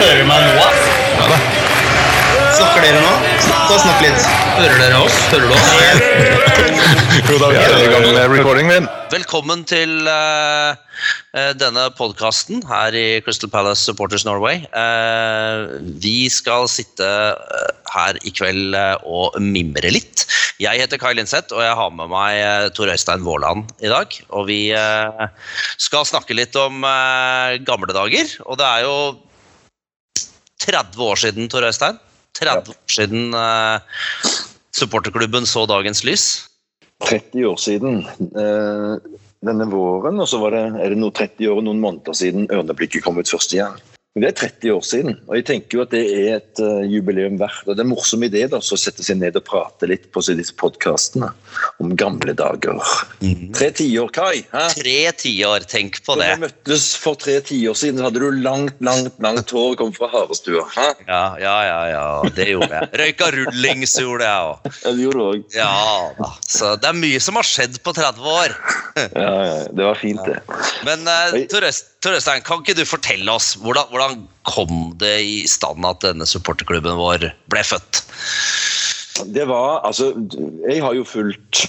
Hører du meg nå? Ja da. Snakker dere nå? Ta og Snakk litt. Hører dere oss? Hører du oss? Jo da, vi er i gang med recording min. Velkommen til eh, eh, denne podkasten her i Crystal Palace Supporters Norway. Uh, vi skal sitte her i kveld og mimre litt. Jeg heter Kai Lindseth, og jeg har med meg Tor Øystein Våland i dag. Og vi uh, skal snakke litt om gamle dager. Og det er jo 30 år siden, Tor Øystein. 30 år siden eh, supporterklubben så dagens lys. 30 år siden eh, denne våren, og så var det, er det noe 30 år og noen måneder siden Ørneblikket kom ut først gang. Men Det er 30 år siden, og jeg tenker jo at det er et uh, jubileum verdt. Og det er en morsom idé da, så å sette seg ned og prate litt på disse podkastene om gamle dager. Tre tiår, Kai. Hæ? Tre tiår, tenk på det. Da vi møttes for tre tiår siden, så hadde du langt, langt, langt hår og kom fra Harestua. Hæ? Ja, ja, ja, ja, det gjorde jeg. Røyka rullings gjorde jeg òg. Ja, det gjorde du òg. Ja da. Så det er mye som har skjedd på 30 år. Ja, ja, det var fint, det. Men uh, Tor Øst- Tor Øystein, kan ikke du fortelle oss hvordan, hvordan kom det i stand at denne supporterklubben vår ble født? Det var Altså, jeg har jo fulgt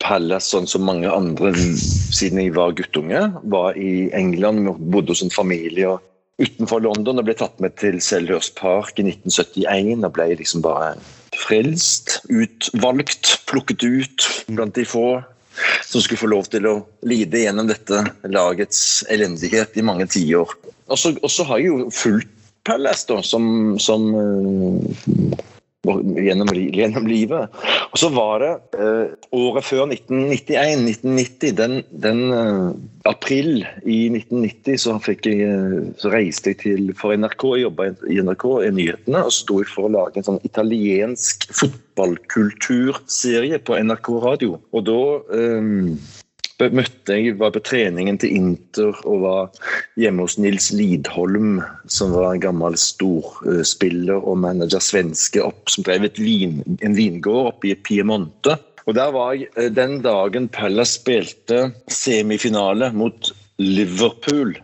Palace sånn som mange andre siden jeg var guttunge. Var i England, bodde hos en familie utenfor London og ble tatt med til Selhurst Park i 1971. og ble liksom bare frelst, utvalgt, plukket ut blant de få som skulle få lov til å lide gjennom dette lagets elendighet i mange tiår. Og så har jeg jo fulgt Palace da, som, som eh, gjennom, gjennom livet. Og så var det eh, året før 1991, 1990, den, den eh, april i 1990, så, fikk jeg, eh, så reiste jeg til for NRK, jeg jobba i NRK i nyhetene, og sto for å lage en sånn italiensk fotballkulturserie på NRK radio. Og da eh, møtte jeg, var på treningen til Inter og var hjemme hos Nils Lidholm, som var en gammel storspiller og manager svenske opp, som drev et vin, en vingård oppe i Piemonte. Og der var jeg eh, den dagen Pella spilte semifinale mot Liverpool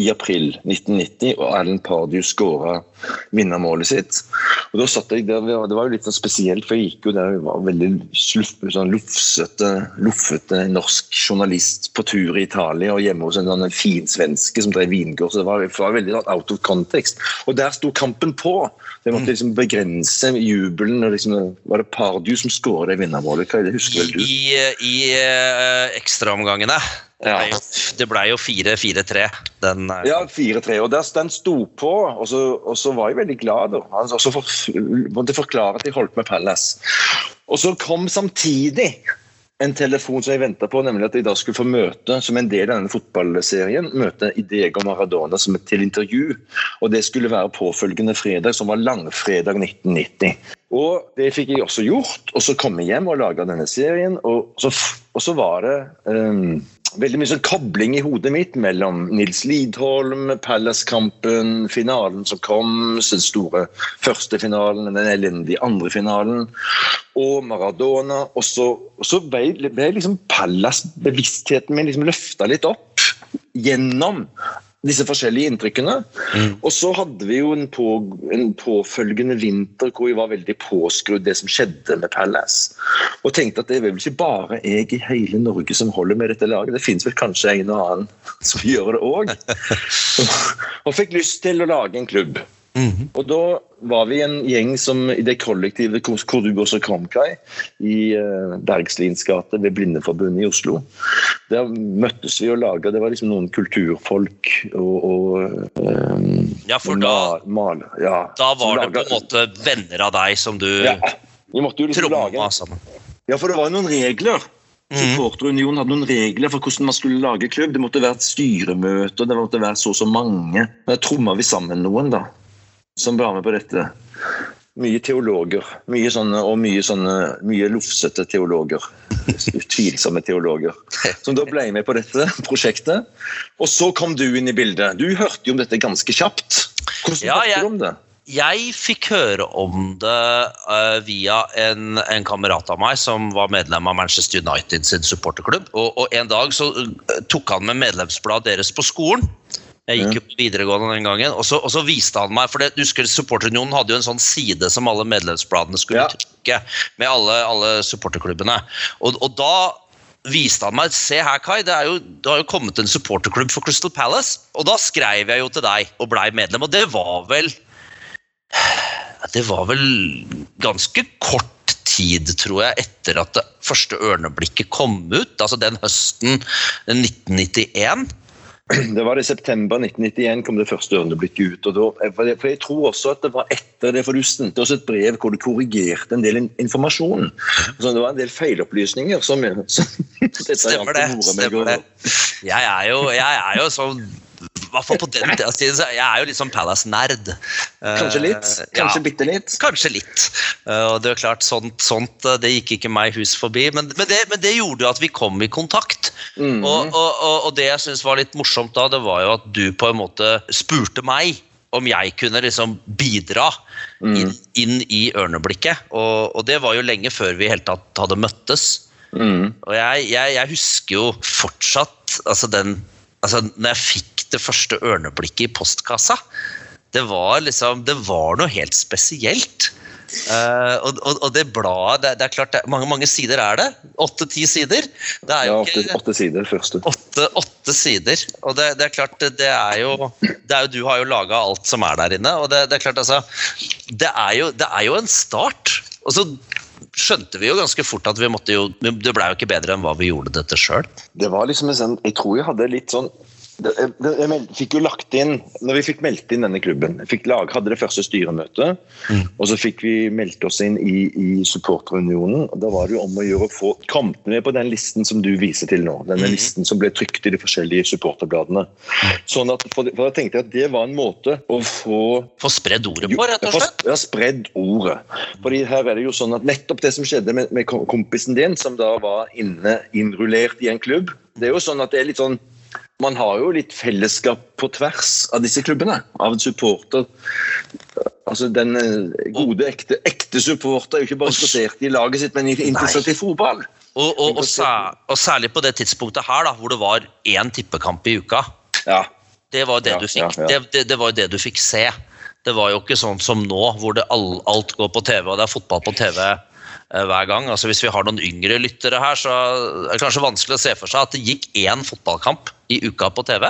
i april 1990, og Alan Pardew skåra vinnermålet sitt. Og da satt jeg der, Det var jo litt sånn spesielt, for jeg gikk jo der jeg var veldig sluff, sånn lufsete, loffete norsk journalist på tur i Italia og hjemme hos en sånn fin svenske som drev vingård. så Det var, det var veldig sånn out of context. Og der sto kampen på. Så jeg måtte liksom begrense jubelen. og liksom, Var det Pardew som skåra det vinnermålet? Hva er det husker vel du? I, i uh, ekstraomgangene. Ja. ble Det blei jo 4-4-3. Den eh, Ja, 4-3. Og der, den sto på, og så, og så var jeg veldig glad. da. Altså, så for, måtte jeg forklare at jeg holdt med Palace. Og så kom samtidig en telefon som jeg venta på, nemlig at jeg da skulle få møte, som en del av denne fotballserien, møte Idego Maradona som et, til intervju. Og det skulle være påfølgende fredag, som var langfredag 1990. Og det fikk jeg også gjort. Og så kom jeg hjem og laga denne serien, og så, og så var det um, veldig mye sånn kobling i hodet mitt mellom Nils Lidholm, Palace-kampen, finalen som kom, den store første finalen, den elendige andre finalen, og Maradona. Og så, og så ble, ble liksom Palace-bevisstheten min liksom løfta litt opp gjennom disse forskjellige inntrykkene. Og så hadde vi jo en, på, en påfølgende vinter hvor vi var veldig påskrudd det som skjedde med Palace. Og tenkte at det er vel ikke bare jeg i hele Norge som holder med dette laget. Det finnes vel kanskje en og annen som gjør det òg. og fikk lyst til å lage en klubb. Og da var vi en gjeng som i det kollektivet hvor og du også kom, Kai, i uh, Bergslins gate ved Blindeforbundet i Oslo. Der møttes vi og laga Det var liksom noen kulturfolk og, og um, Ja, for da, mal, ja, da var det på en måte venner av deg som du ja, liksom tromma sammen. Ja, for det var jo noen regler. Mhm. Supporterunionen hadde noen regler for hvordan man skulle lage klubb. Det måtte være et styremøte, det måtte være så og så mange. Da tromma vi sammen noen, da, som var med på dette. Mye teologer. Mye sånne, og mye, sånne, mye lufsete teologer. Utvilsomme teologer. Som da ble med på dette prosjektet. Og så kom du inn i bildet. Du hørte jo om dette ganske kjapt. Hvordan Ja, hørte du om det? Jeg fikk høre om det uh, via en, en kamerat av meg som var medlem av Manchester United sin supporterklubb. Og, og en dag så uh, tok han med medlemsbladet deres på skolen. Jeg gikk jo på videregående den gangen, og så, og så viste han meg For det, husker Supporterunionen hadde jo en sånn side som alle medlemsbladene skulle Ja. trykke, med alle, alle supporterklubbene. Og, og da viste han meg Se her, Kai, det, er jo, det har jo kommet en supporterklubb for Crystal Palace. Og da skrev jeg jo til deg og blei medlem, og det var vel Det var vel ganske kort tid, tror jeg, etter at det første ørneblikket kom ut. Altså den høsten 1991. Det var i september 1991 kom det første ørneblikket ut. og da, for jeg- tror også at det var etter det, for du sendte oss et brev hvor du korrigerte en del informasjon. Så det var en del feilopplysninger som, som Stemmer det. stemmer det. Jeg er jo, jeg er jo sånn hvert fall på den tida, jeg er jo litt sånn Palace-nerd. Kanskje litt? Eh, Kanskje ja, bitte litt? Kanskje litt. Eh, Og det er klart, sånt, sånt eh, det gikk ikke meg hus forbi. Men, men, det, men det gjorde jo at vi kom i kontakt. Mm. Og, og, og, og det jeg syns var litt morsomt da, det var jo at du på en måte spurte meg om jeg kunne liksom bidra inn, inn i ørneblikket. Og, og det var jo lenge før vi i hele tatt hadde møttes. Mm. Og jeg, jeg, jeg husker jo fortsatt altså den altså Når jeg fikk det første ørneblikket i postkassa, det var liksom Det var noe helt spesielt. Uh, og, og, og det bladet det, det er klart, det, mange mange sider er det. Åtte-ti sider. Det er Ja, jo åtte, ikke åtte sider første. åtte, åtte sider. Og det, det er klart, det, er jo det er jo, Du har jo laga alt som er der inne. Og det, det er klart, altså det er, jo, det er jo en start. Og så skjønte vi jo ganske fort at vi måtte jo Det blei jo ikke bedre enn hva vi gjorde dette sjøl. Det var liksom en sånn Jeg tror jeg hadde litt sånn jeg meld- fikk jo lagt inn Når vi fikk meldt inn denne klubben lag, Hadde det første styremøtet, og så fikk vi meldt oss inn i, i supporterunionen. Da var det jo om å gjøre å få kommet med på den listen som du viser til nå. Denne listen som ble trykt i de forskjellige supporterbladene. Sånn at, for, for jeg tenkte at det var en måte å få Få spredd ordet på, rett og slett. ja, spredd ordet. Fordi her er det jo sånn at Nettopp det som skjedde med, med kompisen din, som da var inne, innrullert i en klubb Det er jo sånn at det er litt sånn Man har jo litt fellesskap på tvers av disse klubbene. Av en supporter. Altså Den eh, gode, ekte, ekte supporter er jo ikke bare interessert i laget sitt, men interessert i fotball. Og, og, og, sær, og særlig på det tidspunktet her, da, hvor det var én tippekamp i uka. Ja. Det var det Ja, du fikk. ja. Det, det, det var det du fikk se. Det var jo ikke sånn som nå, hvor det all, alt går på TV, og det er fotball på TV hver gang. Altså Hvis vi har noen yngre lyttere her, så er det kanskje vanskelig å se for seg at det gikk én fotballkamp i uka på TV,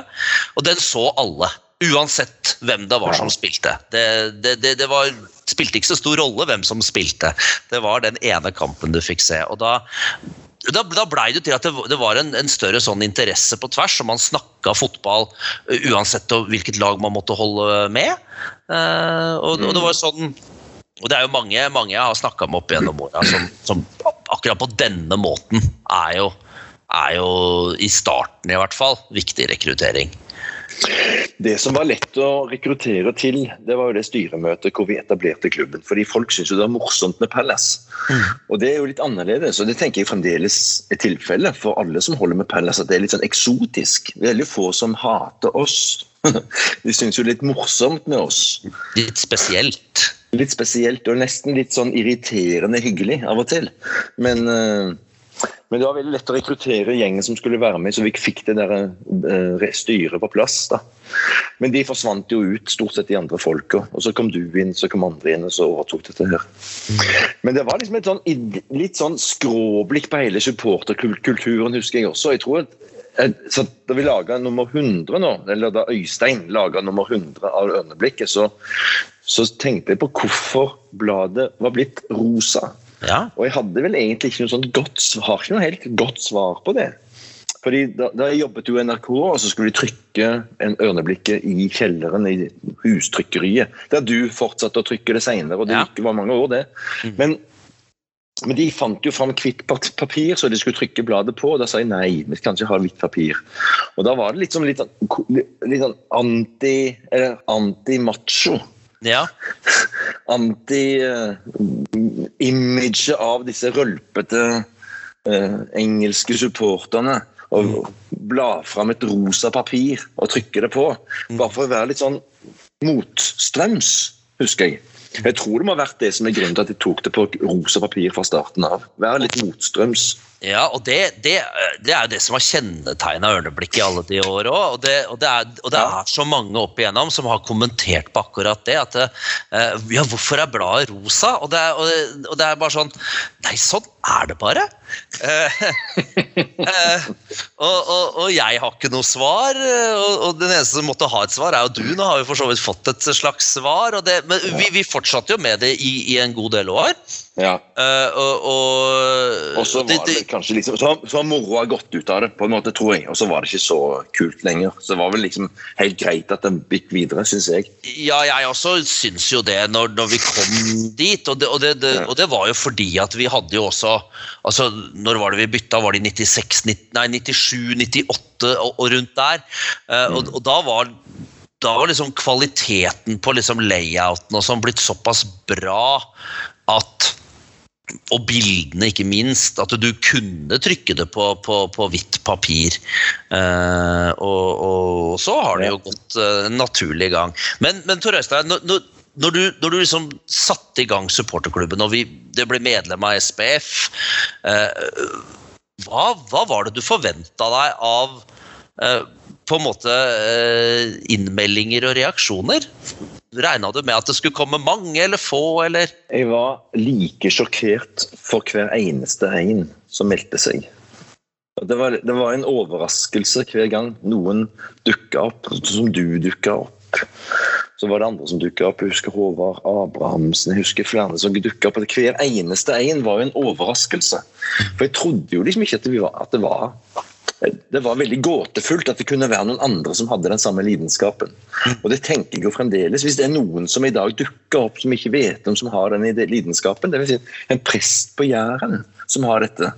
og den så alle. Uansett hvem det var som spilte. Det, det, det, det var, spilte ikke så stor rolle hvem som spilte. Det var den ene kampen du fikk se. og da da, da blei det til at det, var en, en større sånn interesse på tvers, og man snakka fotball uh, uansett hvilket lag man måtte holde med. Uh, og, og det var sånn og det er jo mange, mange jeg har snakka med opp gjennom åra som, som akkurat på denne måten er jo, er jo i starten i hvert fall viktig rekruttering. Det som var lett å rekruttere til, det var jo det styremøtet hvor vi etablerte klubben. Fordi folk syns jo det er morsomt med Palace. Og det er jo litt annerledes, og det tenker jeg fremdeles er tilfellet for alle som holder med Palace, at det er litt sånn eksotisk. Veldig få som hater oss. De syns jo litt morsomt med oss. Litt spesielt. Litt spesielt og nesten litt sånn irriterende hyggelig av og til. Men, eh, men det var veldig lett å rekruttere gjengen som skulle være med, så vi fikk det der eh, styret på plass. da. Men de forsvant jo ut, stort sett de andre folka. Og så kom du inn, så kom andre inn, og så overtok dette her. Men det var liksom et sånn, litt sånn skråblikk på hele supporterkulturen, husker jeg også. Jeg tror at så Da vi laga nummer 100 nå, eller da Øystein laga nummer 100 av Ørneblikket, så, så tenkte jeg på hvorfor bladet var blitt rosa. Ja. Og jeg hadde vel egentlig ikke noe sånt godt, har ikke noe helt godt svar på det. Fordi da, da jeg jobbet jo i NRK, og så skulle de trykke en Ørneblikket i kjelleren i hustrykkeriet. Der du fortsatte å trykke det senere, og det Ja. gikk, var mange år, det. Men, men de fant jo fram hvitt papir, så de skulle trykke bladet på. og Da sa jeg nei, vi kan ikke ha hvitt papir. Og da var det liksom litt sånn, anti, eller anti-macho ja. anti-image av disse rølpete eh, engelske supporterne. Og bla fram et rosa papir og trykke det på. Bare for å være litt sånn motstrøms, husker jeg. Jeg tror det må ha vært det som er grunnen til at de tok det på rosa papir fra starten av. Være litt motstrøms. Ja, og det, det, det er jo det som har kjennetegna Ørneblikk i alle de år òg. Og, det, og, det er, og det er så mange opp igjennom som har kommentert på akkurat det. At eh, ja, hvorfor er bladet rosa? Og det, er, og, det, og det er bare sånn Nei, sånn er det bare. Eh, eh, og, og, og, jeg har ikke noe svar, og, og, den eneste som måtte ha et svar, er jo du. Nå har vi for så vidt fått et slags svar, det, men vi, vi fortsatte jo med det i, i en god del år. Ja. Uh, og, og, så var det, det kanskje liksom Så, så har moroa gått ut av det, på en måte, tror jeg. Og så var det ikke så kult lenger. Så det var vel liksom helt greit at den gikk videre, syns jeg. Ja, jeg også syns jo det, når, når vi kom dit. Og det, og, det, og det, var jo fordi at vi hadde jo også altså Når var det vi bytta? Var det i 96, 90, nei, 97, 98 og, og rundt der? Uh, og, og da var da var liksom kvaliteten på liksom layouten og sånn blitt såpass bra at og bildene, ikke minst. At du kunne trykke det på, på, på hvitt papir. Uh, og, og, så har det jo gått uh, naturlig i gang. Men, men Tor Øystein, når, når, du, når, du, liksom satte i gang supporterklubben, og vi, det ble medlem av SPF, eh, hva, hva, var det du forventa deg av på en måte innmeldinger og reaksjoner? Regna du med at det skulle komme mange eller få, eller? Jeg var like sjokkert for hver eneste en som meldte seg. Det var, det var en overraskelse hver gang noen dukka opp, som du dukka opp. Så var det andre som dukka opp. Jeg husker Håvard Abrahamsen, jeg husker flere som dukka opp. Hver eneste en var jo en overraskelse. For jeg trodde jo liksom ikke at det var, at det var det var veldig gåtefullt at det kunne være noen andre som hadde den samme lidenskapen. Og det tenker jeg jo fremdeles. Hvis det er noen som i dag dukker opp som ikke vet om som har den lidenskapen, dvs. Si en prest på Jæren som har dette,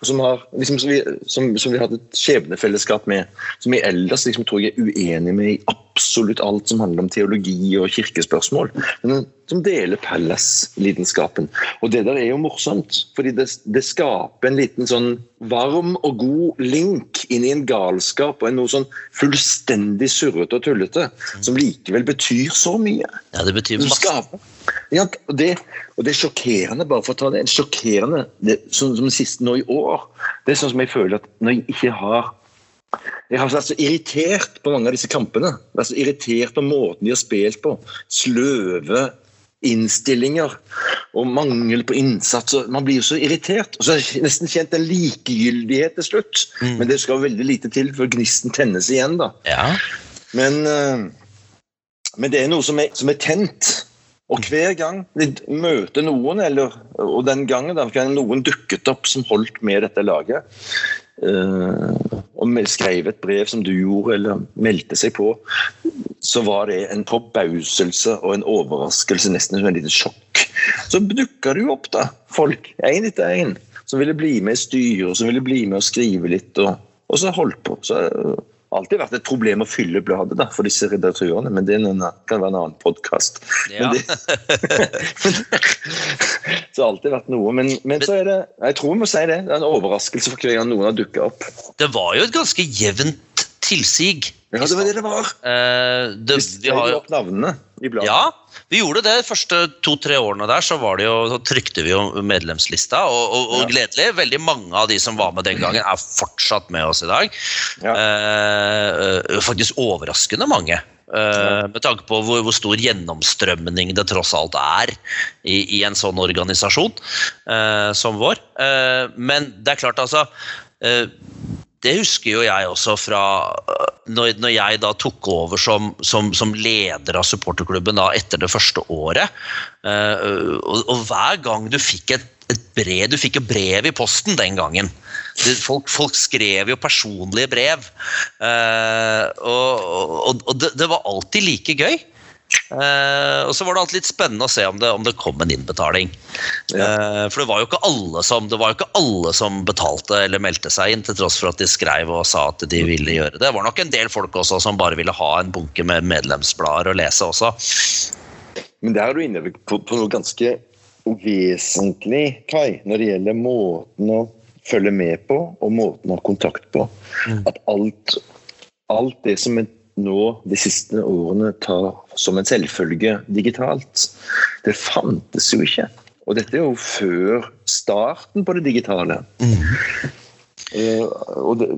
og som, har, liksom, som, vi, som, som vi hadde et skjebnefellesskap med, som jeg ellers liksom, tror jeg er uenig med i absolutt alt som handler om teologi og kirkespørsmål, men som deler Pallas-lidenskapen. Og det der er jo morsomt, fordi det, det, skaper en liten sånn varm og god link inn i en galskap og en noe sånn fullstendig surrete og tullete, som likevel betyr så mye. Ja, det betyr masse. Ja, og det, og det er sjokkerende, bare for å ta det, sjokkerende det, som, som det siste nå i år. Det er sånn som jeg føler at når jeg ikke har jeg har vært så irritert på mange av disse kampene. Vært så irritert på måten de har spilt på. Sløve innstillinger og mangel på innsats. Man blir jo så irritert. Og så har jeg nesten kjent en likegyldighet til slutt. Mm. Men det skal veldig lite til før gnisten tennes igjen, da. Ja. Men, eh, men, det er noe som er, som er tent. Og hver gang vi møter noen, eller, og den gangen da noen dukket opp som holdt med dette laget, uh, og skrev et brev som du gjorde, eller meldte seg på, så var det en forbauselse og en overraskelse, nesten som et lite sjokk. Så dukka det jo opp, da, folk, én etter én, som ville bli med i styret, som ville bli med og skrive litt, og, og så holdt på. Så alltid vært et problem å fylle bladet da, for disse redaktørene, men det en, kan være en annen podkast. Ja. så det har alltid vært noe. Men, men, så er det jeg tror vi må si det, det er en overraskelse for hver gang noen har dukka opp. Det var jo et ganske jevnt tilsig. Ja, det var det det var. Uh, det, vi har jo opp navnene i bladet. Ja, vi gjorde det de første to-tre årene der. Så, var det jo, så trykte vi jo medlemslista. Og, og, og ja. gledelig, veldig mange av de som var med den gangen, er fortsatt med oss i dag. Ja. Eh, faktisk overraskende mange. Uh, med tanke på hvor, hvor, stor gjennomstrømning det tross alt er i, i en sånn organisasjon uh, som vår. Uh, men det er klart, altså det husker jo jeg også fra øh, når, når jeg da tok over som, som, som, leder av supporterklubben da etter det første året. Uh, og, og, hver gang du fikk et, et brev Du fikk jo brev i posten den gangen. Folk, folk, skrev jo personlige brev. Uh, og, og, og det, det, var alltid like gøy. Uh, og så var det alltid litt spennende å se om det, om det kom en innbetaling. Ja. Uh, for det var, jo ikke alle som, det var jo ikke alle som betalte eller meldte seg inn, til tross for at de skrev og sa at de ville gjøre det. Det var nok en del folk også som bare ville ha en bunke med medlemsblader å lese også. Men der er du inne på, på noe ganske vesentlig, Kai, når det gjelder måten å følge med på og måten å ha kontakt på. Mm. At alt, alt det som nå de siste årene tar som en selvfølge digitalt. Det fantes jo ikke. Og dette er jo før starten på det digitale. Eh, og det,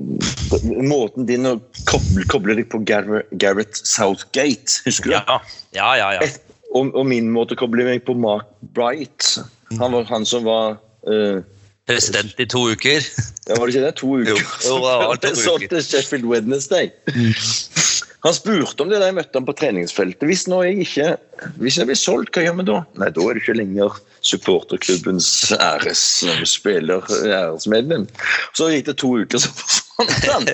måten din å koble, koble deg på Gar Gareth Southgate, husker du? Ja, ja, ja. ja. Et, og, og min måte å koble meg på Mark Bright. Han var han som var uh, President i to uker. ja, Var det ikke det? To uker? Jo, jo, det var to uker. uker. til Sheffield Wednesday. Han spurte om det da jeg møtte ham på treningsfeltet. Hvis nå jeg ikke hvis jeg blir solgt, hva gjør vi da? Nei, da er det ikke lenger supporterklubbens æresspiller, æresmedlem. Så gikk det to uker, så forsvant han.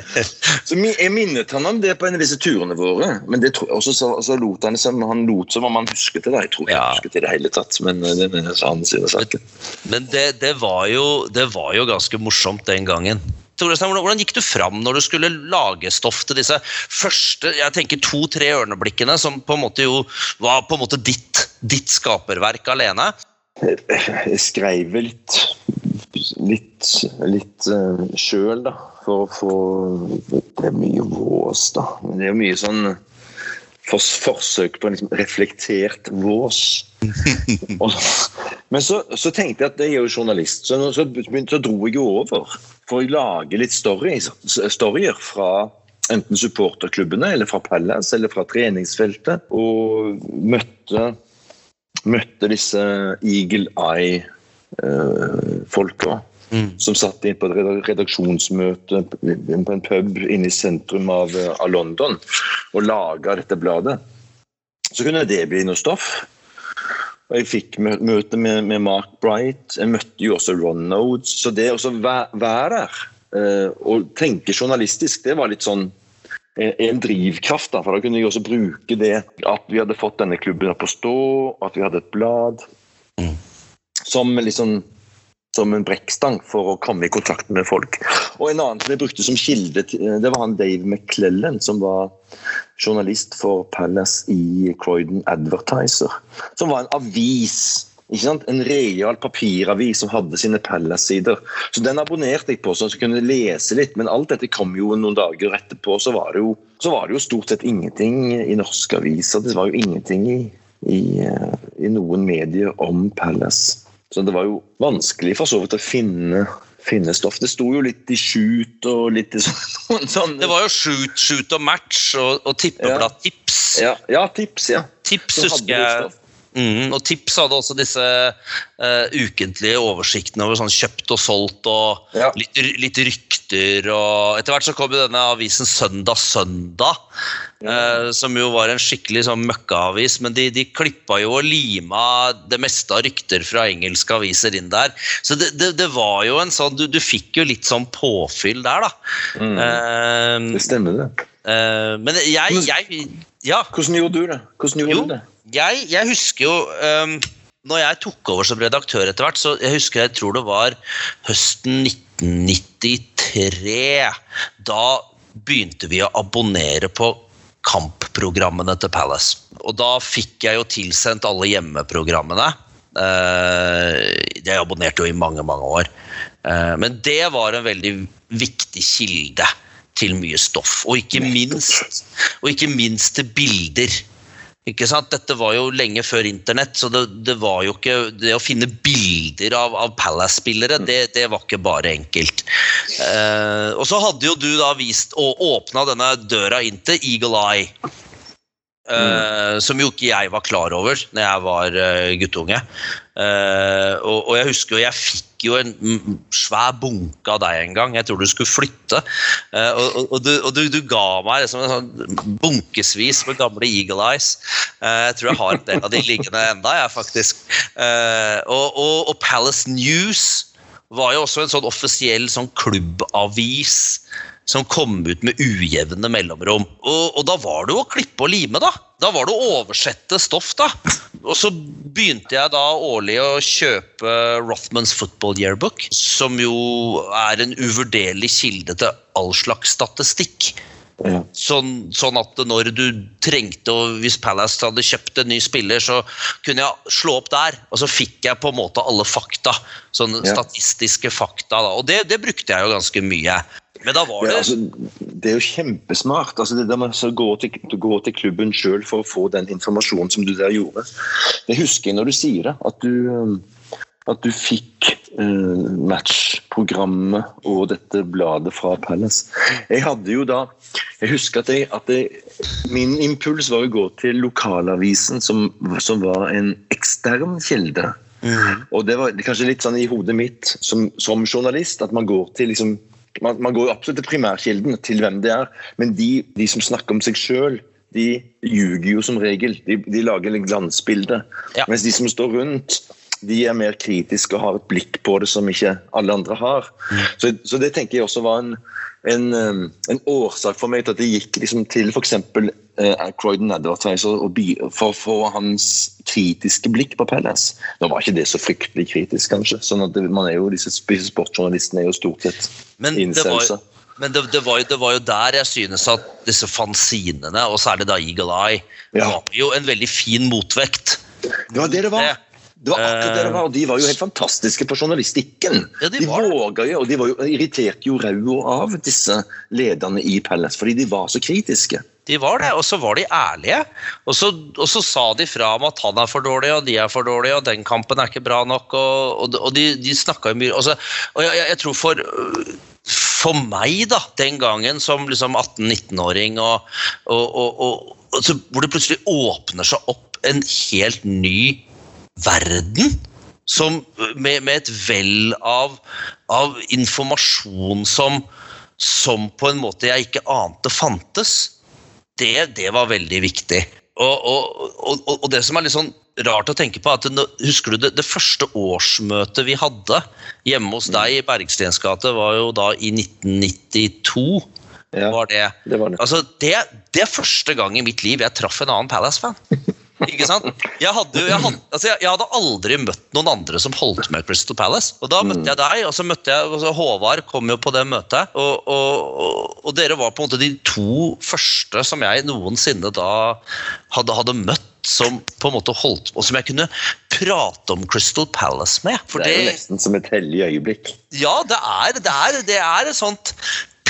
Så jeg minnet han om det på en av disse turene våre. Men det, tro- og så, så, lot han som han lot som om han husket det. da. Jeg tror ikke Ja. han husket det i det hele tatt, men eh, det er annen side av saken. Men det, det, var jo, det var jo ganske morsomt den gangen. Hvordan, gikk du fram når du skulle lage stoff til disse første jeg tenker to-tre ørneblikkene, som på en måte jo var på en måte ditt, ditt skaperverk alene? Jeg skrev litt litt, litt uh, sjøl, da. For å få Det er mye vås, da. Det er jo mye sånn forsøk på en liksom reflektert vås. Og, men så, så tenkte jeg at jeg er jo journalist, så, så, begynte, så dro jeg jo over for å lage litt story, storyer fra enten supporterklubbene eller fra Palace eller fra treningsfeltet. Og møtte møtte disse Eagle Eye-folka. Mm. Som satt inn på et redaksjonsmøte på en pub inne i sentrum av, eh, av London og laga dette bladet. Så kunne det bli noe stoff. Og Jeg fikk møte med, med Mark Bright. Jeg møtte jo også Ron Nodes. Så det å være der eh, og tenke journalistisk, det var litt sånn en drivkraft. da, for Da kunne jeg også bruke det at vi hadde fått denne klubben opp å stå, at vi hadde et blad. Mm. Som liksom som en brekkstang for å komme i kontakt med folk. Og En annen som jeg brukte som kilde, det var han Dave McClellan, som var journalist for Palace i Croydon Advertiser. Som var en avis. ikke sant? En real papiravis som hadde sine Palace-sider. Så Den abonnerte jeg på, så jeg kunne lese litt. Men alt dette kom jo noen dager etterpå. Så var det jo, var det jo stort sett ingenting i norske aviser. Det var jo ingenting i, i, eh, i noen medier om Palace. Så det var jo vanskelig for så vidt å finne, finne stoff. Det sto jo litt i shoot og litt i sånn, sånn Det var jo shoot, shoot og match og, og tippeblad tips. ja, ja, tips, ja. Tips husker jeg Mhm, og Tips hadde også disse uh, ukentlige oversiktene over sånn kjøpt og solgt og Ja. litt, litt rykter. og Etter hvert så kom jo denne avisen Søndag Søndag, eh, som jo var en skikkelig sånn møkkaavis. Men de, de klippa jo og lima det meste av rykter fra engelske aviser inn der. Så det, det, det var jo en sånn Du, du fikk jo litt sånn påfyll der, da. Mm. Uh, Det stemmer, det. men jeg, jeg Ja. Hvordan gjorde du det? Gjorde Jo, du det? jeg, jeg husker jo um, Når jeg tok over som redaktør etter hvert, så jeg husker jeg tror det var høsten 1993. Da begynte vi å abonnere på kampprogrammene til Palace. Og da fikk jeg jo tilsendt alle hjemmeprogrammene. Eh, Jeg abonnerte jo i mange, mange år. Eh, Men det var en veldig viktig kilde til mye stoff. Og ikke minst, og ikke minst til bilder. Ikke sant? Dette var jo lenge før internett, så det, det var jo ikke Det å finne bilder av, av Palace-spillere, det, det var ikke bare enkelt. Eh, og så hadde jo du da vist og åpna denne døra inn til Eagle Eye. Eh, Som jo ikke jeg var klar over når jeg var uh, guttunge. Uh, og, og jeg husker jo jeg fikk jo en mm, svær bunke av deg en gang. Jeg tror du skulle flytte. Og, og, du, og du, du ga meg liksom en sånn bunkesvis med gamle Eagle Eyes. Jeg tror jeg har en del av de liggende enda, jeg, faktisk. Og Palace News var jo også en sånn offisiell sånn klubbavis som kom ut med ujevne mellomrom. Og, og da var det jo å klippe og lime, da. Da var det å oversette stoff, da. Og så begynte jeg da årlig å kjøpe Rothmans Football Yearbook, som jo er en uvurderlig kilde til all slags statistikk. Ja. Sånn, sånn at når du trengte, og hvis Palace hadde kjøpt en ny spiller, så kunne jeg slå opp der, og så fikk jeg på en måte alle fakta. Sånne Ja. statistiske fakta. Da. Og det, det brukte jeg jo ganske mye. Men da var Ja, det altså, det er jo kjempesmart. Altså, det der med å gå til, gå til klubben sjøl for å få den informasjonen som du der gjorde. Det husker jeg når du sier det. At du, um, at du fikk eh, matchprogrammet og dette bladet fra Palace. Jeg hadde jo da Jeg husker at, jeg, at jeg, min impuls var å gå til lokalavisen, som, som var en ekstern kilde. Og det var kanskje litt sånn i hodet mitt som, som journalist at man går til liksom man, man går absolutt til primærkilden, til hvem det er, men de, de som snakker om seg sjøl, de ljuger jo som regel. De, de lager et glansbilde. Ja. Mens de som står rundt, de er mer kritiske og har et blikk på det som ikke alle andre har. Så, så det tenker jeg også var en, en, um, en årsak for meg til at det gikk liksom til f.eks. Uh, Croydon Advertiser og bi, for å få hans kritiske blikk på Pellas Nå var ikke det så fryktelig kritisk, kanskje. sånn at det, man er jo, Disse sportsjournalistene er jo stort sett Men det var, men det, det, var jo, det var jo der jeg synes at disse fanzinene, og særlig da Eagle Eye, Ja. var jo en veldig fin motvekt. Det var det det var. Det. Var akkurat det det var, og De var jo helt fantastiske på journalistikken. Ja, de de våga jo, og de var jo, irriterte jo ræva av disse lederne i Palace, fordi de var så kritiske. De var det, og så var de ærlige. Og så, og så sa de fra om at han er for dårlig, og de er for dårlige, og den kampen er ikke bra nok. Og, og, og de, de snakka jo mye og, så, og jeg, jeg, tror for for meg, da, den gangen som liksom 18-19-åring, og, og, og, og, og hvor det plutselig åpner seg opp en helt ny verden. Som, med, med et vell av, av informasjon som, som på en måte jeg ikke ante fantes. Det, det var veldig viktig. Og, og, og, og det som er litt sånn rart å tenke på, at husker du det, det første årsmøtet vi hadde hjemme hos deg i Bergstens gate, var jo da i 1992. Ja, var det. det var det. Altså, det, det er første gang i mitt liv jeg traff en annen Palace-fan. Ikke sant? Jeg hadde, jeg, hadde, altså jeg, jeg hadde aldri møtt noen andre som holdt med Crystal Palace. Og da møtte jeg deg, og så møtte jeg altså Håvard kom jo på det møtet. Og, og, og, og dere var på en måte de to første som jeg noensinne da hadde, hadde møtt. Som på en måte holdt Og som jeg kunne prate om Crystal Palace med. Det er jo nesten som et hellig øyeblikk. ja, det er, det er, det er et sånt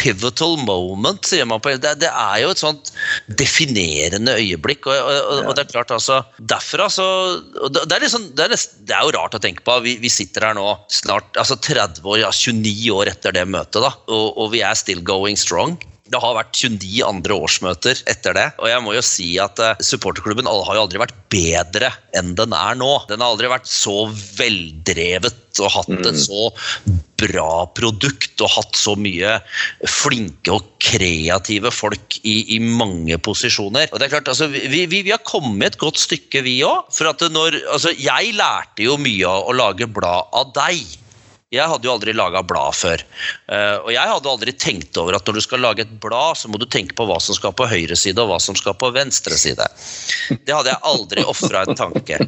pivotal moment, sier man på det, det er jo et sånt definerende øyeblikk. Og, og, og det er klart, altså Derfra så det, er liksom, det, er nest, det er jo rart å tenke på. Vi, vi sitter her nå snart altså 30 år, ja 29 år etter det møtet, da, og, og vi er still going strong. Det har vært 29 andre årsmøter etter det. Og jeg må jo si at eh, supporterklubben har jo aldri vært bedre enn den er nå. Den har aldri vært så veldrevet og hatt et så bra produkt og hatt så mye flinke og kreative folk i, i mange posisjoner. Og det er klart, altså, vi, vi, vi har kommet et godt stykke, vi òg. For at når, altså, jeg lærte jo mye av å lage blad av deg. Jeg hadde jo aldri laga blad før. Eh, og jeg hadde aldri tenkt over at når du skal lage et blad, så må du tenke på hva som skal på høyre side og hva som skal på venstre side. Det hadde jeg aldri ofra en tanke.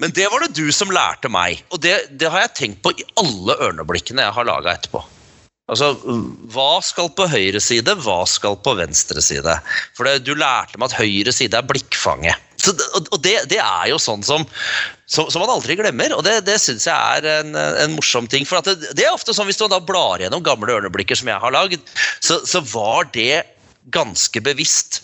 Men det var det du som lærte meg. Og det, det har jeg tenkt på i alle ørneblikkene jeg har laga etterpå. Altså, Hva skal på høyre side, hva skal på venstre side? For det, Du lærte meg at høyre side er blikkfanget. Så, og det, det er jo sånn som, som, som man aldri glemmer, og det, det syns jeg er en, en morsom ting. For det, det er ofte sånn Hvis du da blar gjennom gamle ørneblikker som jeg har lagd, så, så var det ganske bevisst.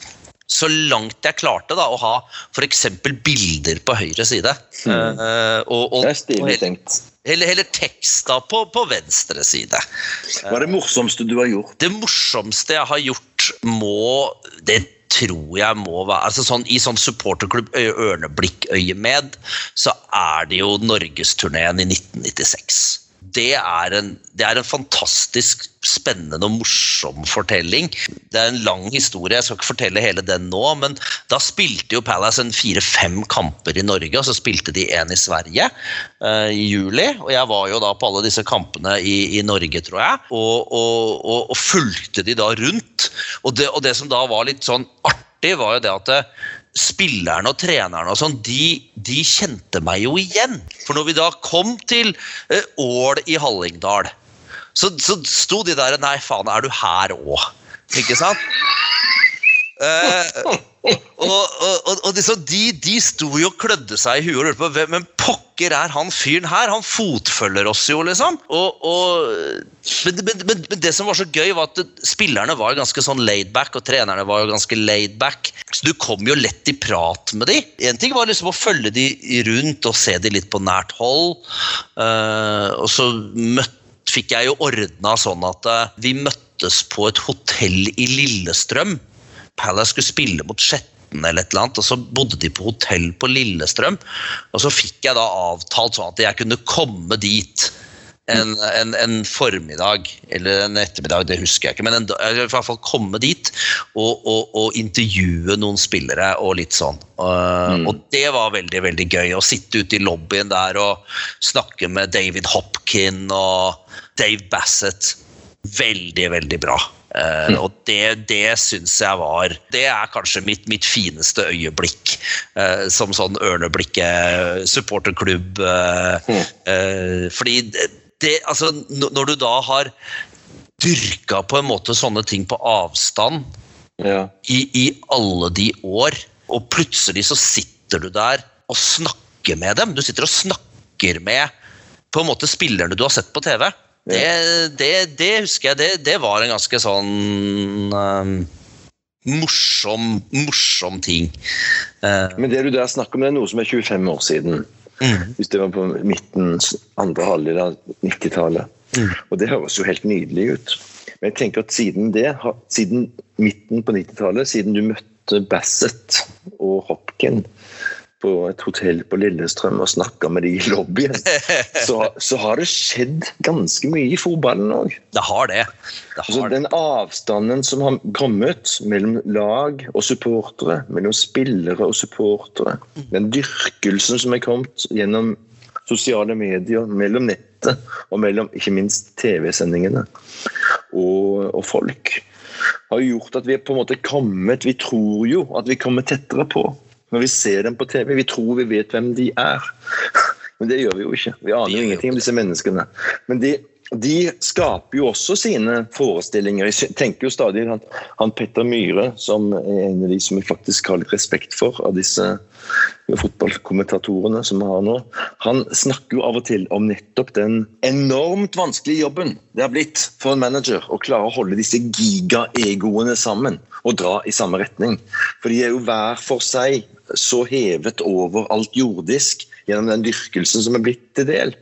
Så langt jeg klarte da å ha f.eks. bilder på høyre side. eh, og, og, Det er stilig tenkt. Heller, heller teksta på, på venstre side. Hva er det morsomste du har gjort? Det morsomste jeg har gjort, må Det tror jeg må være altså sånn, I sånn supporterklubb Ørneblikk-øyemed, så er det jo norgesturneen i 1996. Det er, en, det er en fantastisk spennende og morsom fortelling. Det er en lang historie, jeg skal ikke fortelle hele den nå, men da spilte jo Palace en fire-fem kamper i Norge, og så spilte de en i Sverige uh, i juli. Og jeg var jo da på alle disse kampene i, i Norge, tror jeg, og, og, og, og fulgte de da rundt. Og det, og det som da var litt sånn artig, var jo det at det, spillerne og trenerne og sånn, de, de kjente meg jo igjen. For når vi da kom til eh, Ål i Hallingdal, så, så sto de der Nei, faen, er du her òg? Ikke sant? Eh, og og, og, liksom, de, de sto jo og klødde seg i huet og lurte på hvem men pokker er han fyren her? Han fotfølger oss jo, liksom. Og, men, men, men, det som var så gøy, var at spillerne var ganske sånn laid back, og trenerne var jo ganske laid back. Så du kom jo lett i prat med de. En ting var liksom å følge de rundt og se de litt på nært hold. Uh, og så møtte fikk jeg jo ordna sånn at uh, vi møttes på et hotell i Lillestrøm. Palace skulle spille mot Skjetten eller et eller annet, og så bodde de på hotell på Lillestrøm. Og så fikk jeg da avtalt sånn at jeg kunne komme dit en, en, en formiddag eller en ettermiddag, det husker jeg ikke, men en, i hvert fall komme dit og, og, og intervjue noen spillere og litt sånn. Uh, mm. Og det var veldig veldig gøy å sitte ute i lobbyen der og snakke med David Hopkin og Dave Bassett. Veldig, veldig bra. Uh, mm. Og det, det syns jeg var Det er kanskje mitt, mitt fineste øyeblikk. Uh, som sånn Ørneblikket supporterklubb. Uh, mm. fordi det, altså, når du da har dyrka på en måte sånne ting på avstand ja. i, i alle de år, og plutselig så sitter du der og snakker med dem. Du sitter og snakker med på en måte spillerne du har sett på TV. Det, det, det husker jeg, det, det, var en ganske sånn um, morsom, morsom ting. Uh, Men det du der snakker om, det er noe som er 25 år siden. Mm. Hvis det var på midten, andre halvdel av 90-tallet. Mm. Og det høres jo helt nydelig ut. Men jeg tenker at siden det, siden midten på 90-tallet, siden du møtte Bassett og Hopkin på et hotell på Lillestrøm og snakka med de i lobbyen, så, så, har det skjedd ganske mye i fotballen òg. Det har det. det har altså, den avstanden som har kommet mellom lag og supportere, mellom spillere og supportere, den dyrkelsen som er kommet gjennom sosiale medier, mellom nettet og mellom ikke minst TV-sendingene og, og folk, har gjort at vi er på en måte kommet Vi tror jo at vi kommer tettere på når vi ser dem på TV. Vi tror vi vet hvem de er. Men det gjør vi jo ikke. Vi aner jo ingenting om disse menneskene. Men de, de, skaper jo også sine forestillinger. Jeg tenker jo stadig han, han Petter Myhre, som er en av de som jeg faktisk har litt respekt for, av disse fotballkommentatorene som vi har nå. Han snakker jo av og til om nettopp den enormt vanskelige jobben det har blitt for en manager å klare å holde disse gigaegoene sammen og dra i samme retning. For de er jo hver for seg så hevet over alt jordisk gjennom den dyrkelsen som er blitt til del.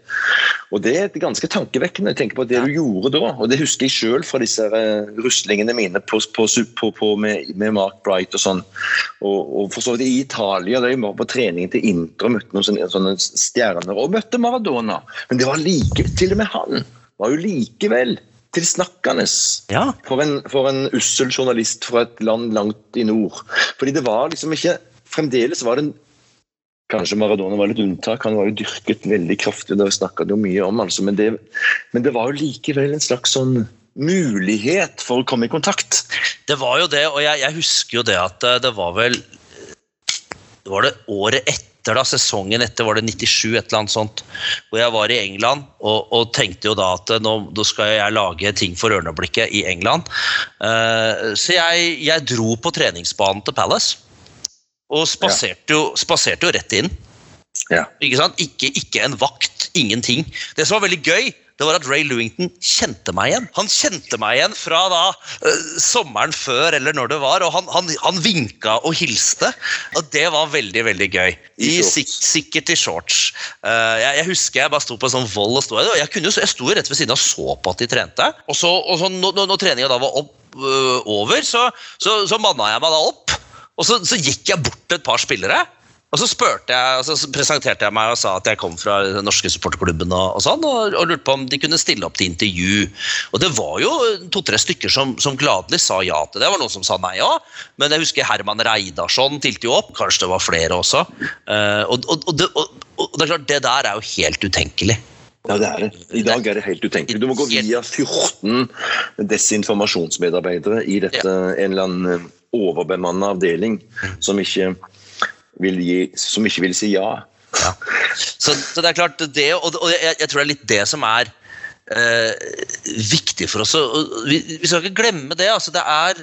Og Det er ganske tankevekkende. Jeg tenker på det du gjorde da, og det husker jeg sjøl fra disse uh, ruslingene mine på, på, på, med, med, Mark Bright og sånn. Og, og for så vidt i Italia, da jeg var på trening til Inter og møtte noen sånne, sånne, stjerner, og møtte Maradona. Men det var like, til og med han var jo likevel tilsnakkende ja. for, en, for en ussel journalist fra et land langt i nord. Fordi det var liksom ikke Fremdeles var det Kanskje Maradona var litt unntak, han var jo dyrket veldig kraftig. det snakka jo mye om, altså, men det, men det var jo likevel en slags sånn mulighet for å komme i kontakt. Det var jo det, og jeg, jeg husker jo det at eh, det var vel det var det året etter, da, sesongen etter, var det 97, et eller annet sånt, hvor jeg var i England og, og tenkte jo da at eh, nå, da skal jeg lage ting for Ørneblikket i England. Uh, så jeg, jeg dro på treningsbanen til Palace. Og spaserte jo, spaserte jo rett inn. Ja. Ikke, sant? Ikke, ikke en vakt, ingenting. Det som var veldig gøy, det var at Ray Lewington kjente meg igjen. Han kjente meg igjen fra da uh, sommeren før, eller når det var, og han, han, han, vinka og hilste. Og det var veldig, veldig gøy. I, sik sikkert i shorts. Uh, jeg, jeg, husker jeg bare sto på en sånn vold og sto og jeg, kunne, jeg sto rett ved siden og så på at de trente. Og så, og så når, når treninga da var opp, uh, over, så, så, så manna jeg meg da opp. Og så, så, gikk jeg bort til et par spillere. Og så, jeg, så presenterte jeg meg og sa at jeg kom fra den norske supporterklubben. Og, og, sånn, og, og, lurte på om de kunne stille opp til intervju. Og det var jo to-tre stykker som, som, gladelig sa ja til det. Det var noen som sa nei òg. Men jeg husker Herman Reidarsson tilte jo opp. Kanskje det var flere også. Uh, og, det, og det er klart, det der er jo helt utenkelig. Ja, det er det. I dag er det helt utenkelig. Du må gå via 14 desinformasjonsmedarbeidere i dette, en eller annen overbemanna avdeling som ikke gi, som ikke vil si ja. ja. Så, så, det er klart, det, og, og jeg, jeg, tror det er litt det som er viktig for oss. vi, vi skal ikke glemme det. altså det er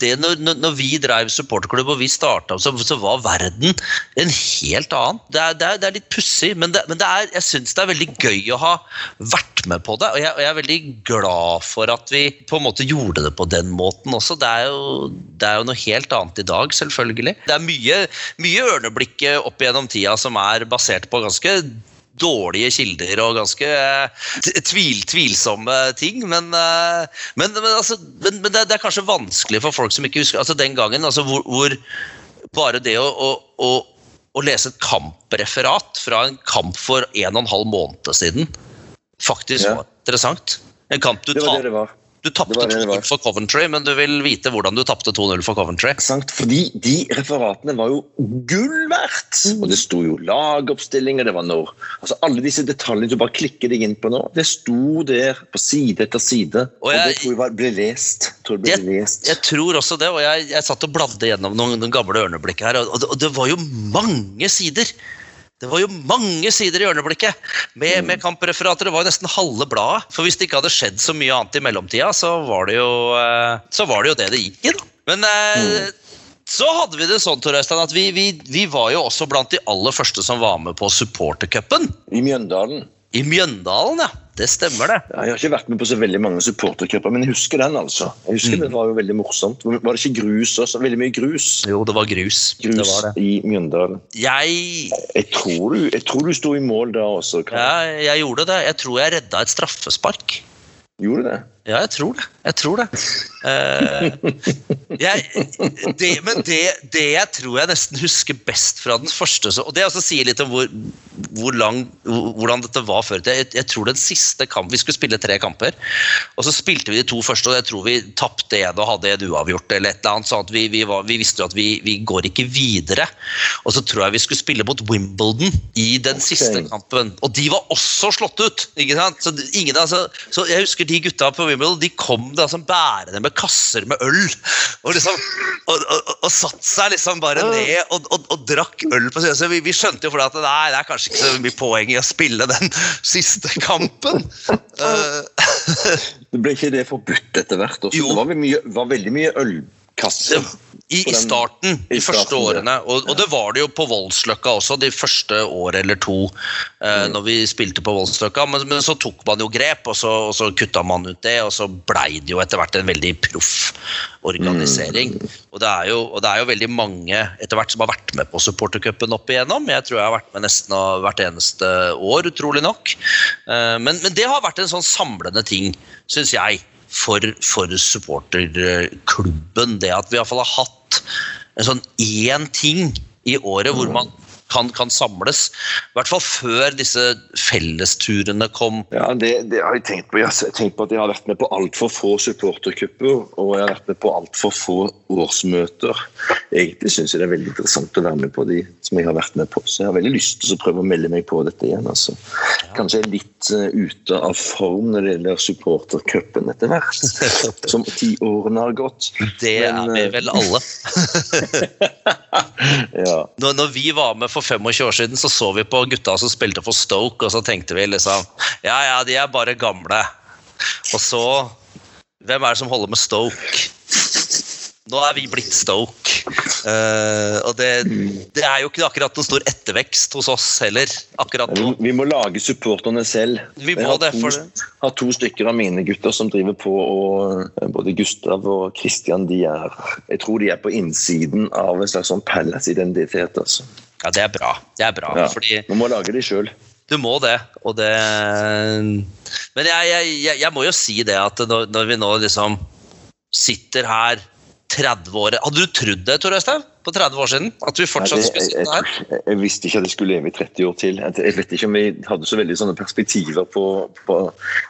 det Når, når, vi drev supporterklubb og vi starta, så, så var verden en helt annen. Det er, det er, det er litt pussig, men, det, men er, jeg syns det er veldig gøy å ha vært med på det. Og jeg, og jeg er veldig glad for at vi på en måte gjorde det på den måten også. Det er jo, jo noe helt annet i dag, selvfølgelig. Det er mye, mye ørneblikket opp gjennom tida som er basert på ganske dårlige kilder og ganske eh, tvil, tvilsomme ting. Men, eh, men, men, altså, men, men det, det er kanskje vanskelig for folk som ikke husker altså Den gangen altså, hvor, hvor bare det å, å, å, å lese et kampreferat fra en kamp for en og en halv måned siden faktisk Ja. var interessant. En kamp du, Det var det det var. Du tapte det var det det var. 2-0 for Coventry, men du vil vite hvordan du tapte 2-0 for Coventry. Sant? Fordi de referatene var jo gull verdt! Mm. Og det sto jo lagoppstillinger, det var når altså Alle disse detaljene du bare klikker deg inn på nå, det sto der på side etter side. Og Og, det tror jeg var, ble lest. Tror jeg ble lest. Jeg tror også det, og jeg, jeg satt og bladde gjennom noen, noen gamle ørneblikk her, og det, og det var jo mange sider. Det var jo mange sider i ørneblikket med, med kampreferater. Det var jo nesten halve bladet. For hvis det ikke hadde skjedd så mye annet i mellomtida, så var det jo, eh, så var det, jo det det gikk i. da. Men eh, så hadde vi det sånn, Tor Øystein, at vi, vi, vi var jo også blant de aller første som var med på supportercupen. I Mjøndalen. I Mjøndalen, ja. Det stemmer, det. Ja, jeg har ikke vært med på så veldig mange supportercuper, men jeg husker den. altså. Jeg husker Mm. Det var jo veldig morsomt. Var det ikke grus også? Veldig mye grus. Jo, det var grus. Grus Det var det. i Mjøndalen. Jeg Jeg tror du, jeg tror du sto i mål da også. Karl. Ja, jeg gjorde det. Jeg tror jeg redda et straffespark. Gjorde det? Ja, jeg tror det. Jeg tror det. Uh, jeg, det men det, det jeg tror jeg nesten husker best fra den første så, Og det også sier litt om hvor, hvor lang, hvordan dette var før. Jeg, jeg tror den siste kamp, Vi skulle spille tre kamper, og så spilte vi de to første, og jeg tror vi tapte en og hadde en uavgjort. eller et eller annet, sånn at vi, vi, var, vi visste jo at vi, vi går ikke videre. Og så tror jeg vi skulle spille mot Wimbledon i den siste kampen. Og de var også slått ut! ikke sant? Så, ingen, altså, så jeg husker de gutta på Wimbledon de kom da som bærende med kasser med øl. Og liksom, og, og, og, og satt seg liksom bare ned og, og, drakk øl på siden. Så vi, vi skjønte jo for at nei, det er kanskje ikke så mye poeng i å spille den siste kampen. Eh, Det ble ikke det forbudt etter hvert? Også? Jo. Det var, mye, var veldig mye ølkasser. I, I starten, de i første årene. Og, og det var det jo på Voldsløkka også, de første året eller to. Eh, når vi spilte på Voldsløkka. Men, men så tok man jo grep, og så, og så kutta man ut det. Og så blei det jo etter hvert en veldig proff organisering. Og, det jo, og det er jo veldig mange etter hvert som har vært med på supportercupen opp igjennom. Jeg tror jeg har vært med nesten hvert eneste år, utrolig nok. Eh, men, men det har vært en sånn samlende ting, syns jeg for, for supporterklubben. Det at vi iallfall har hatt en sånn én ting i året hvor man kan, kan samles. I hvert fall før disse fellesturene kom. Ja, det, det har jeg tenkt på. Jeg har tenkt på at jeg har vært med på altfor få supportercuper, og jeg har vært med på altfor få årsmøter. Egentlig syns jeg det er veldig interessant å være med på de som jeg har vært med på, så jeg har veldig lyst til å prøve å melde meg på dette igjen. altså. Kanskje jeg er litt eh, ute av form når det gjelder supportercupen etter hvert, som tiårene har gått. Det Men, er vi eh, vel alle. Ja. Når, når vi var med for 25 år siden, så så vi på gutta som spilte for Stoke, og så tenkte vi liksom Ja, ja, de er bare gamle. Og så Hvem er det som holder med Stoke? Nå er vi blitt Stoke. Uh, og det, det er jo ikke akkurat noen stor ettervekst hos oss heller. akkurat Vi, nå. vi må lage supporterne selv. Vi Jeg må har det, to, for det. har to stykker av mine gutter som driver på, og både Gustav og Christian de er Jeg tror de er på innsiden av en slags sånn Palace-identitet. altså. Ja, det er bra. Det er bra, Ja. fordi Vi må lage de sjøl. Du må det, og det Men jeg, jeg, jeg, må jo si det at når, når vi nå liksom sitter her 30 år Hadde du trodd det, Tor Øystein? På 30 år siden? At vi fortsatt jeg, skulle sitte her? jeg, jeg visste ikke at jeg skulle leve i 30 år til. Jeg vet ikke om vi hadde så veldig sånne perspektiver på, på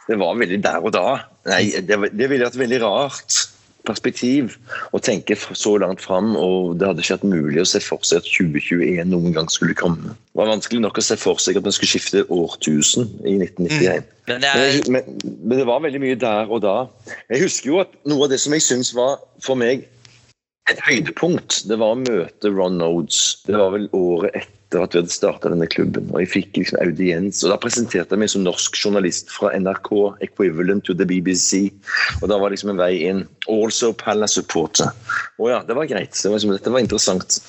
Det var veldig der og da. Nei, det, det ville vært veldig rart perspektiv å tenke så langt fram, og det hadde ikke vært mulig å se for seg at 2021 noen gang skulle komme. Det var vanskelig nok å se for seg at vi skulle skifte årtusen i 1991. Men Men, jeg, jeg, men, men det var veldig mye der og da. Jeg husker jo at noe av det som jeg syns var for meg et høydepunkt, det var å møte Ron Nodes. Det var vel året etter etter at vi hadde starta denne klubben. Og jeg fikk liksom audiens. Og da presenterte jeg meg som norsk journalist fra NRK, equivalent to the BBC. Og da var liksom en vei inn. Also Palace supporter. Å ja, det var greit. Det var liksom, dette var interessant.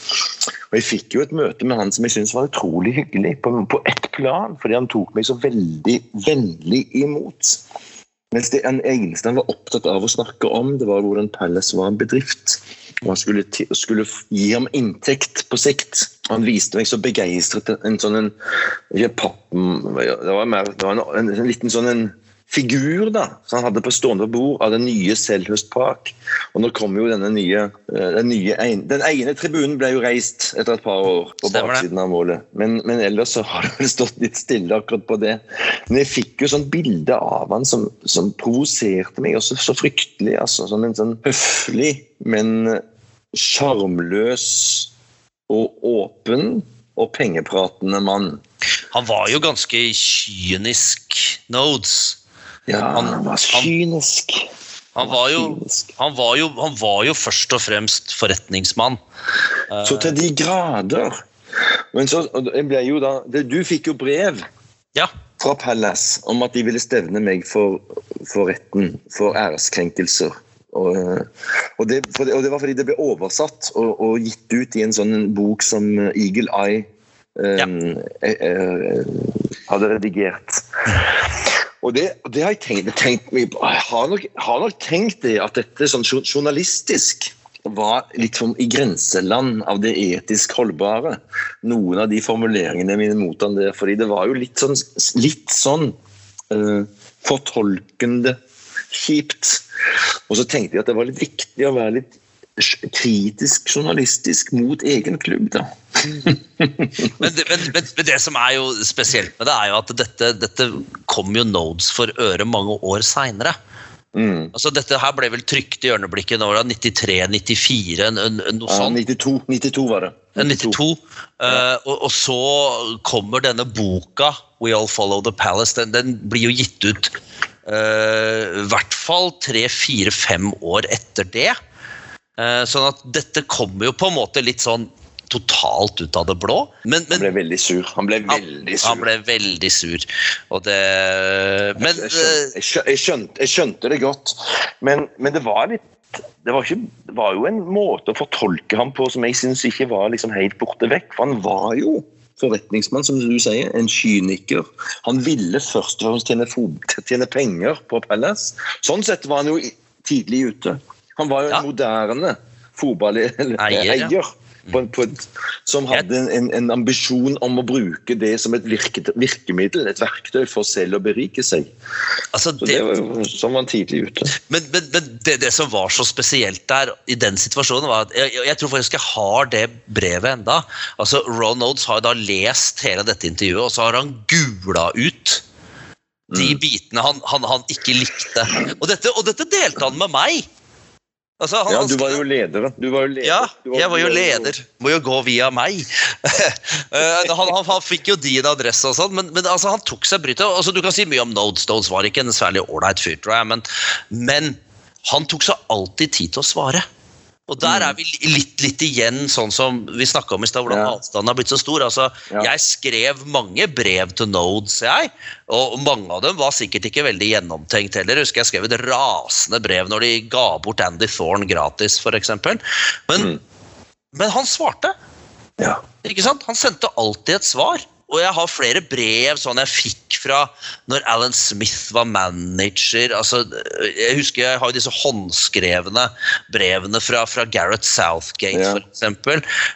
Og jeg fikk jo et møte med han som jeg syntes var utrolig hyggelig, på, på ett plan. Fordi han tok meg så veldig vennlig imot. Mens det eneste han var opptatt av å snakke om, det var hvordan Palace var en bedrift og han skulle, skulle, gi ham inntekt på sikt. Han viste meg så begeistret en sånn en, pappen, Det var, mer, det var en, en, en, liten sånn en figur da, som han hadde på stående bord av den nye Selhurst Park. Og nå kom jo denne nye, eh, den nye Den ene tribunen ble jo reist etter et par år på baksiden av målet. Men, men, ellers så har det vel stått litt stille akkurat på det. Men jeg fikk jo sånn bilde av han som, som provoserte meg også så fryktelig. altså, Som en sånn høflig, men sjarmløs og åpen og pengepratende mann. Han var jo ganske kynisk, Nodes. Ja, han, han var kynisk. Han var, jo, han, var jo, han var, jo, først og fremst forretningsmann. Så til de grader. Men så ble jo da Du fikk jo brev ja. fra Palace om at de ville stevne meg for, for retten for æreskrenkelser. Og, og, det, og, det, var fordi det ble oversatt og, og, gitt ut i en sånn bok som Eagle Eye um, ja. eh, eh, hadde redigert. Og det, det, har jeg tenkt, tenkt jeg har nok, har nok tenkt det at dette sånn journalistisk var litt i grenseland av det etisk holdbare. Noen av de formuleringene mine mot han der, fordi det var jo litt sånn, litt sånn uh, fortolkende kjipt. Og så tenkte jeg at det var litt viktig å være litt kritisk journalistisk mot egen klubb, da. men, det, men, men, det som er jo spesielt med det, er jo at dette, dette kom jo Nodes for øre mange år seinere. Mm. Altså, dette her ble vel trykt i ørneblikket når da, 93-94, noe sånt? Ja, 92, 92 var det. 92. 92. Uh, og, og, så kommer denne boka, We All Follow the Palace. Den, den blir jo gitt ut i hvert fall tre, fire, fem år etter det. Uh, sånn at dette kommer jo på en måte litt sånn totalt ut av det blå. Men, men, han ble veldig sur. Han ble veldig sur. Han ble veldig sur. Og det Men Jeg, skjønte, jeg, skjønte, jeg skjønte, det godt, men, men det var litt det var, ikke, det var, jo en måte å fortolke ham på som jeg syns ikke var liksom helt borte vekk. For han var jo forretningsmann, som du sier. En kyniker. Han ville først og fremst tjene, tjene penger på Palace. Sånn sett var han jo tidlig ute. Han var jo en moderne fotballeier. Ja på, på et, som hadde en, en, ambisjon om å bruke det som et virke, virkemiddel, et verktøy for selv å berike seg. Altså, det, så det var sånn var han tidlig ute. Men, men, men det, det, som var så spesielt der i den situasjonen, var at jeg, jeg tror faktisk jeg har det brevet enda. Altså, Ron Oates har da lest hele dette intervjuet, og så har han gula ut de mm. bitene han, han, han, ikke likte. Og dette, og dette delte han med meg. Altså, han, ja, du var jo leder. Du var jo leder. Ja, var, jeg var jo leder. Må jo gå via meg. Eh, han, han, han, fikk jo din adresse og sånn, men, men altså, han tok seg brytet. Altså, du kan si mye om Nodestones, Nodes var ikke en særlig ålreit fyr, tror jeg, men, men han tok seg alltid tid til å svare. Og der er mm. vi litt, litt igjen sånn som vi snakka om i stad, hvordan ja. avstanden har blitt så stor. Altså, ja. Jeg skrev mange brev til Nodes, jeg. Og mange av dem var sikkert ikke veldig gjennomtenkt heller. Jeg husker jeg skrev et rasende brev når de ga bort Andy Thorne gratis, f.eks. Men, mm. men han svarte. Ja. Ikke sant? Han sendte alltid et svar. Og jeg har flere brev sånn jeg fikk fra når Alan Smith var manager. altså Jeg husker jeg har jo disse håndskrevne brevene fra, fra Gareth Southgate, ja. f.eks.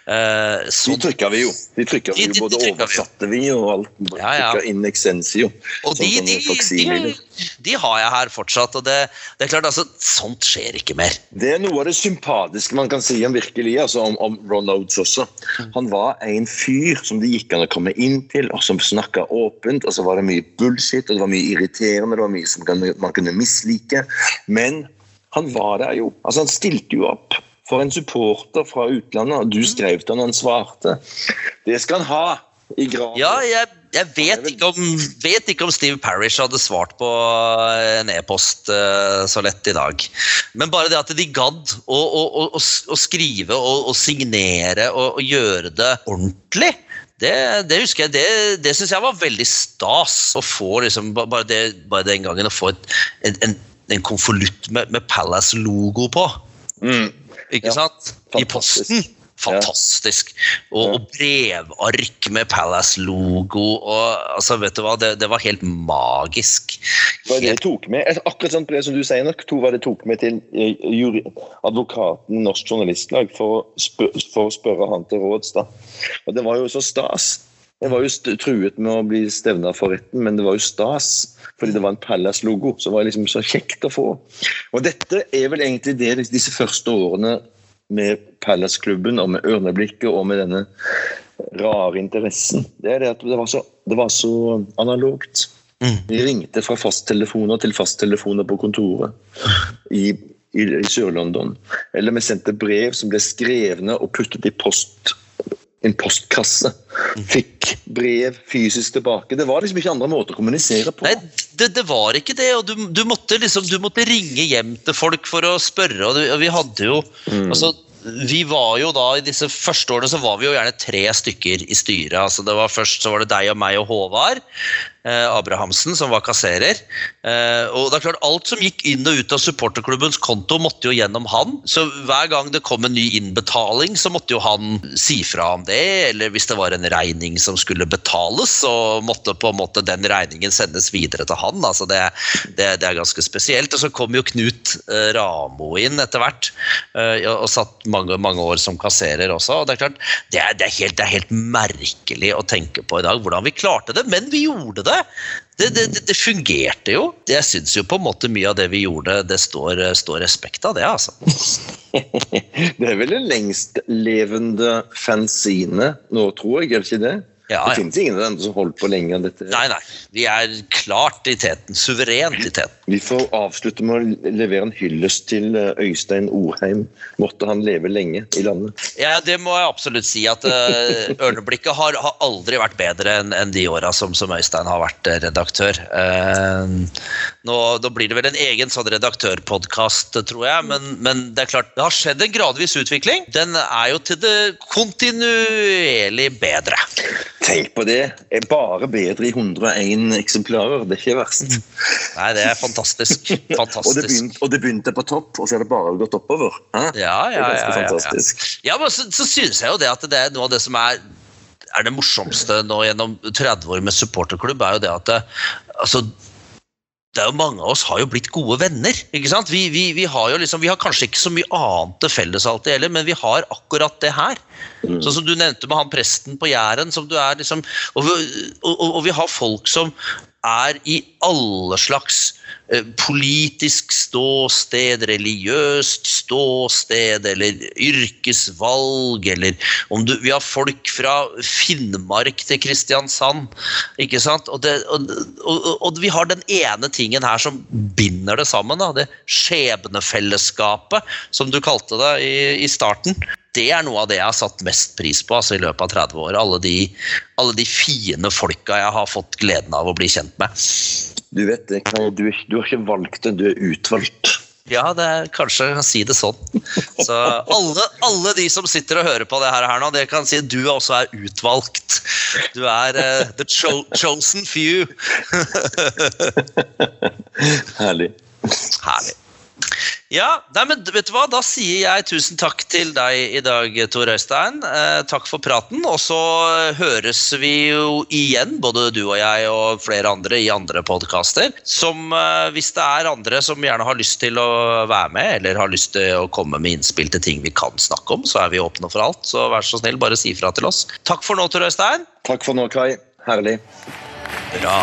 Eh, de trykka vi jo. De trykka vi jo, Både de, de oversatte vi og alt. Ja, ja. inn exensio. Og de, de, de, de, har jeg her fortsatt. og det, det, er klart, altså, Sånt skjer ikke mer. Det er noe av det sympatiske man kan si om virkelig, altså om, om Ron Oates også. Han var en fyr som det gikk an å komme inn til, og som snakka åpent. Og så var det mye bullshit, og det var mye irriterende, det var mye som man kunne mislike. Men han var der jo. Altså, han stilte jo opp for en supporter fra utlandet, og du skrev til han, han svarte. Det skal han ha i graven. Ja, jeg, jeg vet, ikke om, vet, ikke om, Steve Parish hadde svart på en e-post uh, så lett i dag. Men bare det at de gadd å, å, å, å skrive og signere og, gjøre det ordentlig Det, det husker jeg, det, det syns jeg var veldig stas. Å få liksom, bare, det, bare den gangen å få et, en, en, en konvolutt med, med Palace-logo på. Ikke Ja, sant? I posten. Fantastisk. Og, og brevark med Palace-logo. og altså, vet du hva, det, det var helt magisk. Det var det tok med. Akkurat sånt brev som du sier nok, to var det tok med til eh, jury, advokaten Norsk Journalistlag for, å spør, for å spørre han til råds. da. Og det var jo så stas. Jeg var jo truet med å bli stevna for retten, men det var jo stas. Fordi det var en Palace-logo, som var liksom så kjekt å få. Og dette er vel egentlig det disse første årene med Palace-klubben og med Ørneblikket og med denne rare interessen. Det er det at det var så, det var så analogt. Vi ringte fra fasttelefoner til fasttelefoner på kontoret i, i, i Sør-London. Eller vi sendte brev som ble skrevne og puttet i post en postkasse. Fikk brev fysisk tilbake. Det var liksom ikke andre måter å kommunisere på. Nei, det, det var ikke det. og du, du, måtte liksom, du måtte ringe hjem til folk for å spørre. og, du, og vi hadde jo altså, vi var jo da, I disse første årene så var vi jo gjerne tre stykker i styret. altså det var Først så var det deg og meg og Håvard Abrahamsen som var kasserer. Eh, og det er klart Alt som gikk inn og ut av supporterklubbens konto, måtte jo gjennom han. Så hver gang det kom en ny innbetaling, så måtte jo han si fra om det. Eller hvis det var en regning som skulle betales, så måtte på en måte den regningen sendes videre til han. altså Det, det, det er ganske spesielt. Og så kom jo Knut eh, Ramo inn etter hvert, eh, og satt mange, mange år som kasserer også. og Det er klart, det er, det, er helt, det er helt merkelig å tenke på i dag hvordan vi klarte det, men vi gjorde det. Det, det, det, det fungerte jo. Jeg syns jo på en måte mye av det vi gjorde, det står, står respekt av det, altså. Det er vel det lengstlevende fanzine nå, tror jeg, er det ikke det? Ja, det finnes ingen av dem som holder på lenger enn dette. Nei, nei. Vi er klart i teten. Suverent i teten. Vi får avslutte med å levere en hyllest til eh, Øystein Orheim. Måtte han leve lenge i landet. Ja, det må jeg absolutt si. at uh, Ørneblikket har, har aldri vært bedre enn en de åra som, som Øystein har vært eh, redaktør. Uh, nå, nå blir det vel en egen sånn redaktørpodkast, tror jeg, men, men det er klart, det har skjedd en gradvis utvikling. Den er jo til det kontinuerlig bedre. Tenk på det! Er bare bedre i 101 eksemplarer. Det er ikke verst. Nei, det er fantastisk. Og, det Fantastisk. begynte, og det begynte på topp, og så er det bare gått oppover. Hæ? Ja, Det ja, er ja, ganske ja, ja. fantastisk. Ja, men så, så synes jeg jo det at det er noe av det som er er det morsomste nå gjennom 30 år med supporterklubb, er jo det at det, altså, det er jo Mange av oss har jo blitt gode venner. ikke sant? Vi, vi, vi har jo liksom, vi har kanskje ikke så mye annet til felles alltid heller, men vi har akkurat det her. Sånn som du nevnte med han presten på Jæren. som du er liksom, og, og, og, og vi har folk som er i alle slags politisk ståsted, religiøst ståsted eller yrkesvalg, eller om du Vi har folk fra Finnmark til Kristiansand, ikke sant? Og, det, og, og, og vi har den ene tingen her som binder det sammen, da, det skjebnefellesskapet, som du kalte det i, i starten. Det er noe av det jeg har satt mest pris på altså, i løpet av 30 år. Alle de, alle de fine folka jeg har fått gleden av å bli kjent med. Du vet det, du, du har ikke valgt det, du er utvalgt. Ja, det er kanskje jeg kan si det sånn. Så alle, alle de som sitter og hører på det her, her nå, dere kan si at du også er utvalgt. Du er uh, the cho chosen few. Herlig. Herlig. Ja, nei, men vet du hva? Da sier jeg tusen takk til deg i dag, Tor Øystein. Eh, takk for praten. Og så høres vi jo igjen, både du og jeg og flere andre, i andre podkaster. Som eh, hvis det er andre som gjerne har lyst til å være med, eller har lyst til å komme med innspill til ting vi kan snakke om, så er vi åpne for alt. Så vær så snill, bare si fra til oss. Takk for nå, Tor Øystein. Takk for nå, Kai. Herlig. Bra.